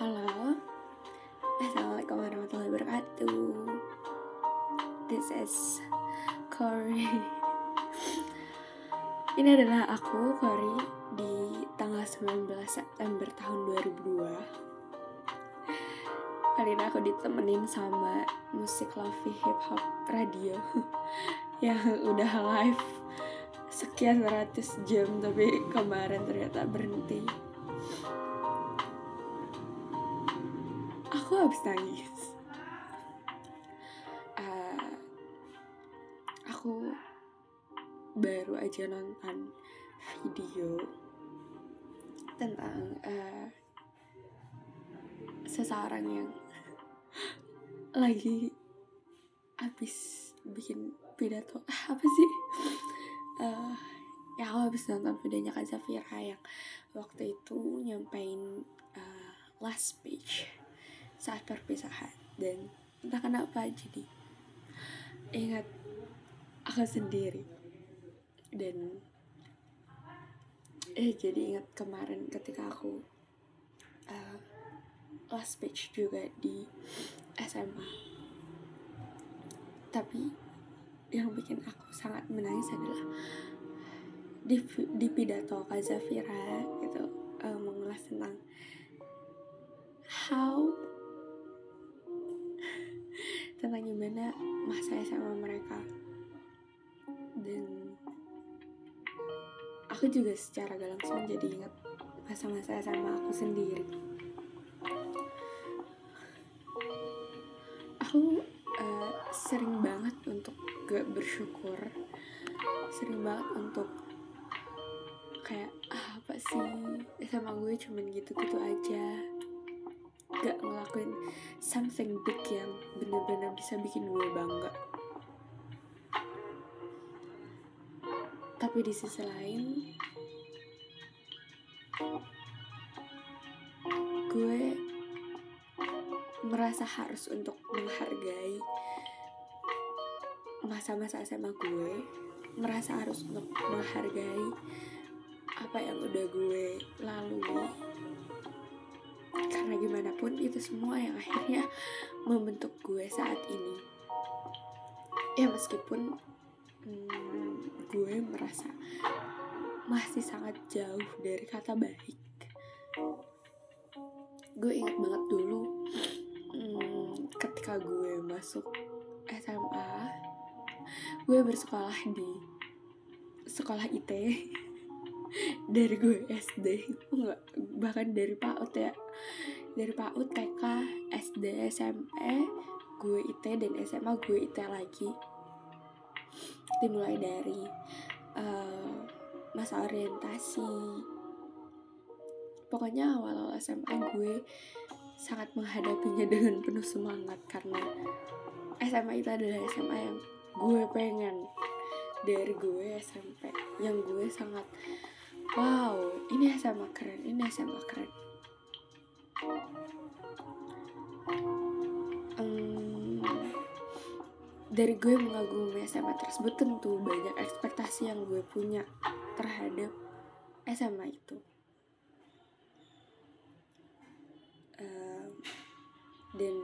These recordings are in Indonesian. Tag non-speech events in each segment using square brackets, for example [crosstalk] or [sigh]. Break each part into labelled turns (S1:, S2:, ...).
S1: Halo. Assalamualaikum warahmatullahi wabarakatuh. This is Cory. Ini adalah aku, Cory Di tanggal 19 September tahun 2002 Kali ini aku ditemenin sama musik lofi hip hop radio [laughs] Yang udah live sekian ratus jam tapi kemarin ternyata berhenti aku habis nangis aku baru aja nonton video tentang uh, seseorang yang lagi habis bikin pidato. [laughs] Apa sih? Uh, ya aku habis nonton videonya Kak Zafira yang waktu itu nyampein uh, last speech saat perpisahan. Dan entah kenapa jadi ingat aku sendiri. Dan eh jadi ingat kemarin ketika aku uh, last speech juga di SMA tapi yang bikin aku sangat menangis adalah di, di pidato Kak Zafira gitu uh, mengulas tentang how tentang gimana masa SMA mereka. Dan aku juga secara gak langsung jadi ingat masa-masa SMA aku sendiri. Aku uh, sering banget untuk gak bersyukur. Sering banget untuk kayak ah, apa sih? Sama gue cuman gitu-gitu aja gak ngelakuin something big yang bener-bener bisa bikin gue bangga. Tapi di sisi lain gue merasa harus untuk menghargai masa-masa SMA gue merasa harus untuk menghargai apa yang udah gue lalui karena gimana pun itu semua yang akhirnya membentuk gue saat ini. Ya meskipun hmm, gue merasa masih sangat jauh dari kata baik. Gue ingat banget dulu hmm, ketika gue masuk SMA gue bersekolah di sekolah IT dari gue SD enggak bahkan dari PAUD ya. Dari PAUD TK SD SMP gue IT dan SMA gue IT lagi. Dimulai dari uh, masa orientasi. Pokoknya awal-awal SMA gue sangat menghadapinya dengan penuh semangat karena SMA itu adalah SMA yang gue pengen. Dari gue SMP yang gue sangat wow ini SMA keren ini SMA keren. Dari gue mengagumi SMA tersebut tentu banyak ekspektasi yang gue punya terhadap SMA itu. Um, dan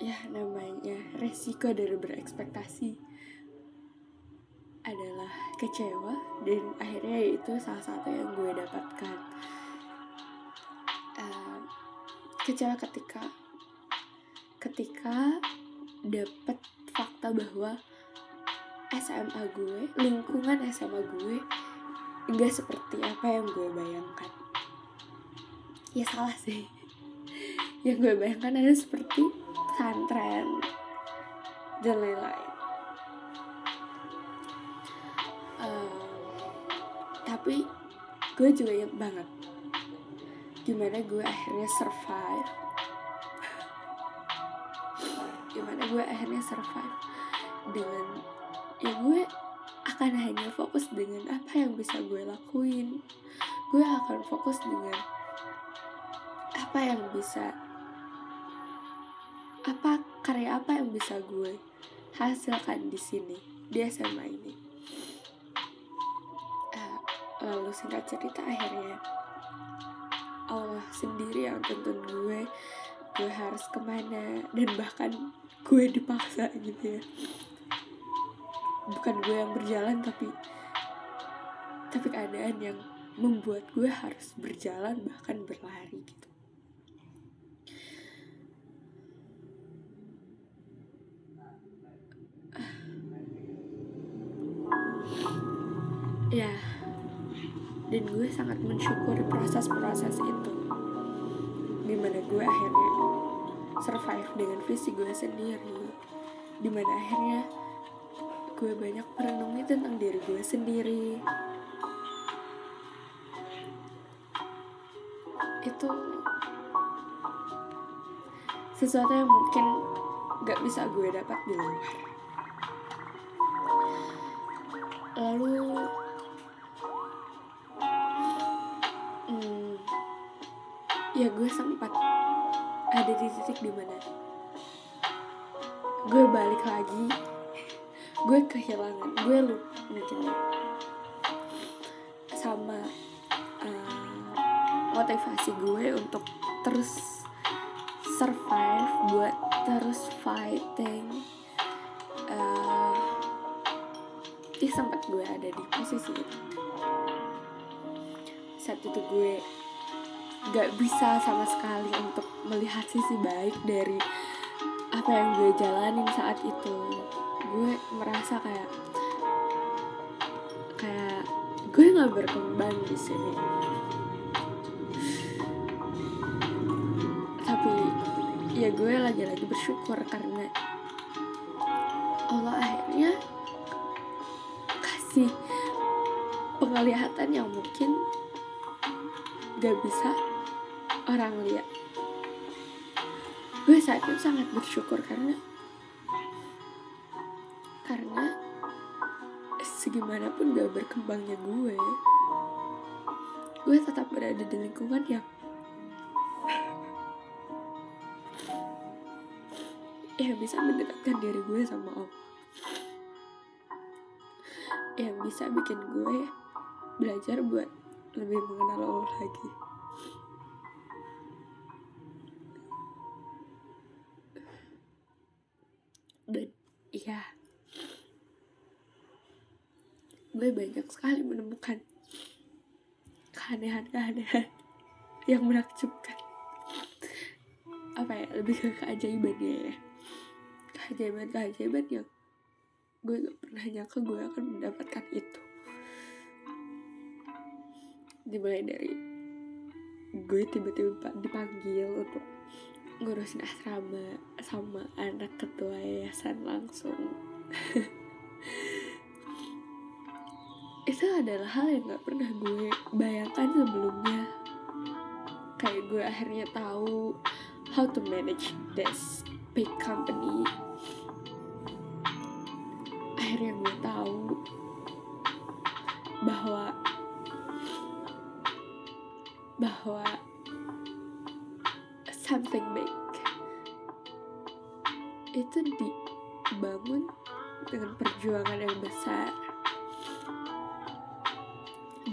S1: ya namanya resiko dari berekspektasi adalah kecewa dan akhirnya itu salah satu yang gue dapatkan. Uh, kecewa ketika ketika dapat fakta bahwa SMA gue lingkungan SMA gue enggak seperti apa yang gue bayangkan. Ya salah sih. [laughs] Yang gue bayangkan adalah seperti pesantren dan lain-lain tapi gue juga inget banget. Gimana gue akhirnya survive. Gimana gue akhirnya survive dengan ya gue akan hanya fokus dengan apa yang bisa gue lakuin. Gue akan fokus dengan apa yang bisa apa karya apa yang bisa gue hasilkan di sini di SMA ini lalu singkat cerita akhirnya Allah sendiri yang tuntun gue. Gue harus ke mana? Dan bahkan gue dipaksa gitu ya. Bukan gue yang berjalan tapi tapi keadaan yang membuat gue harus berjalan bahkan berlari gitu. Ya dan gue sangat mensyukuri proses-proses itu. Di mana gue akhirnya survive dengan visi gue sendiri. Di mana akhirnya gue banyak merenungi tentang diri gue sendiri. Itu sesuatu yang mungkin gak bisa gue dapat di luar. Lalu ya gue sempat ada di titik di mana gue balik lagi. Gue kehilangan gue lupa mungkin sama uh, motivasi gue untuk terus survive buat terus fighting uh, ya sempat gue ada di posisi itu. Saat itu gue gak bisa sama sekali untuk melihat sisi baik dari apa yang gue jalanin saat itu. Gue merasa kayak kayak gue nggak berkembang di sini. Tapi ya gue lagi-lagi bersyukur karena Allah akhirnya kasih penglihatan yang mungkin gak bisa orang lihat. Gue saat itu sangat bersyukur karena karena segimanapun gak berkembangnya gue gue tetap berada di lingkungan yang yang bisa mendekatkan diri gue sama Allah. Yang bisa bikin gue belajar buat lebih mengenal Allah lagi iya. Gue banyak sekali menemukan keanehan-keanehan yang menakjubkan. Apa ya lebih ke keajaibannya ya. Keajaiban-keajaiban yang gue gak pernah nyangka gue akan mendapatkan itu. Dimulai dari gue tiba-tiba dipanggil untuk ngurusin asrama sama anak ketua yayasan langsung. [laughs] Itu adalah hal yang gak pernah gue bayangkan sebelumnya. Kayak gue akhirnya tahu how to manage this big company. Akhirnya gue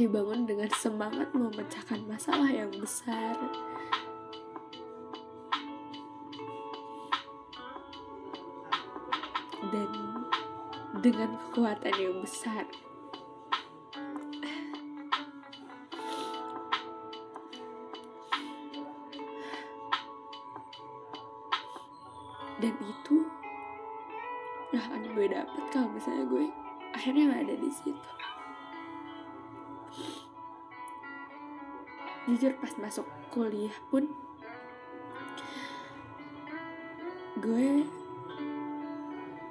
S1: dibangun dengan semangat memecahkan masalah yang besar. Dan dengan kekuatan yang besar. Dan itu nggak akan gue dapet kalau misalnya gue akhirnya nggak ada di situ jujur pas masuk kuliah pun gue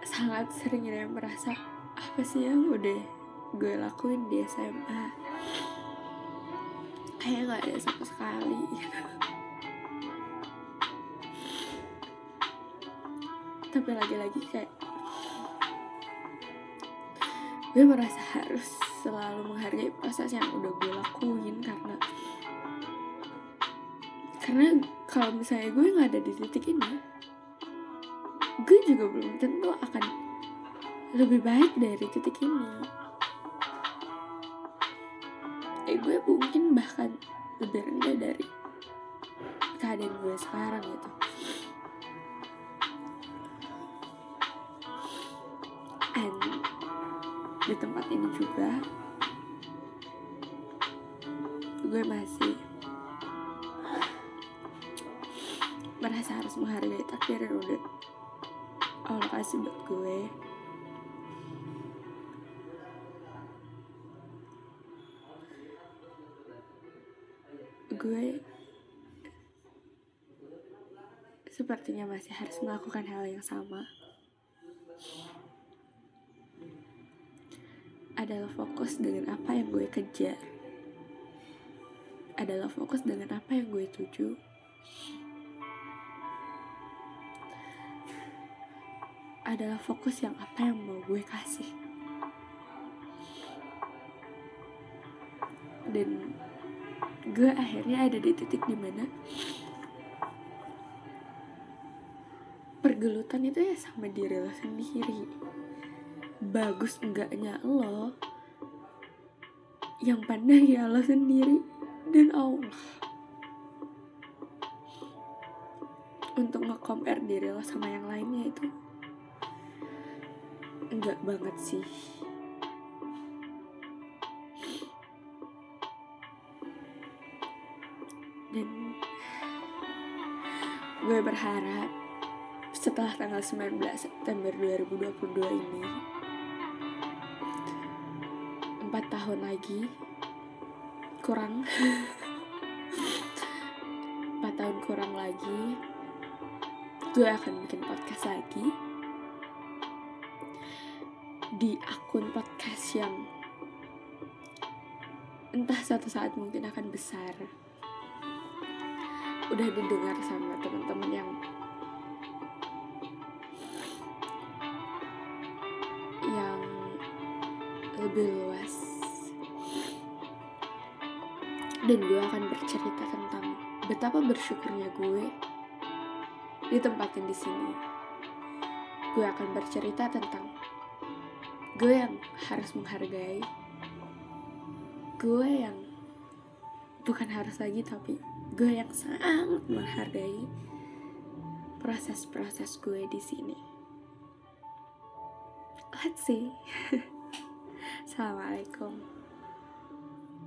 S1: sangat sering ya merasa apa sih yang udah gue lakuin di SMA kayak nggak ada sama sekali. Tapi lagi-lagi kayak gue merasa harus selalu menghargai proses yang udah gue lakuin karena karena kalau misalnya gue nggak ada di titik ini gue juga belum tentu akan lebih baik dari titik ini. Eh gue mungkin bahkan lebih rendah dari keadaan gue sekarang gitu. And di tempat ini juga gue masih menghargai takdir yang udah Allah kasih buat gue. Gue sepertinya masih harus melakukan hal yang sama. Adalah fokus dengan apa yang gue kejar. Adalah fokus dengan apa yang gue tuju adalah fokus yang apa yang mau gue kasih. Dan gue akhirnya ada di titik di mana pergelutan itu ya sama diri lo sendiri. Bagus enggaknya lo yang pandang ya lo sendiri dan Allah. Untuk nge-compare diri lo sama yang lainnya itu enggak banget sih. Dan gue berharap setelah tanggal 19 September 2022 ini empat tahun lagi kurang [laughs] empat tahun kurang lagi gue akan bikin podcast lagi di akun podcast yang entah suatu saat mungkin akan besar. Udah didengar sama teman-teman yang yang lebih luas. Dan gue akan bercerita tentang betapa bersyukurnya gue ditempatin di sini. Gue akan bercerita tentang gue yang harus menghargai gue yang bukan harus lagi tapi gue yang sangat menghargai proses-proses gue di sini. Let's see. [laughs] Assalamualaikum.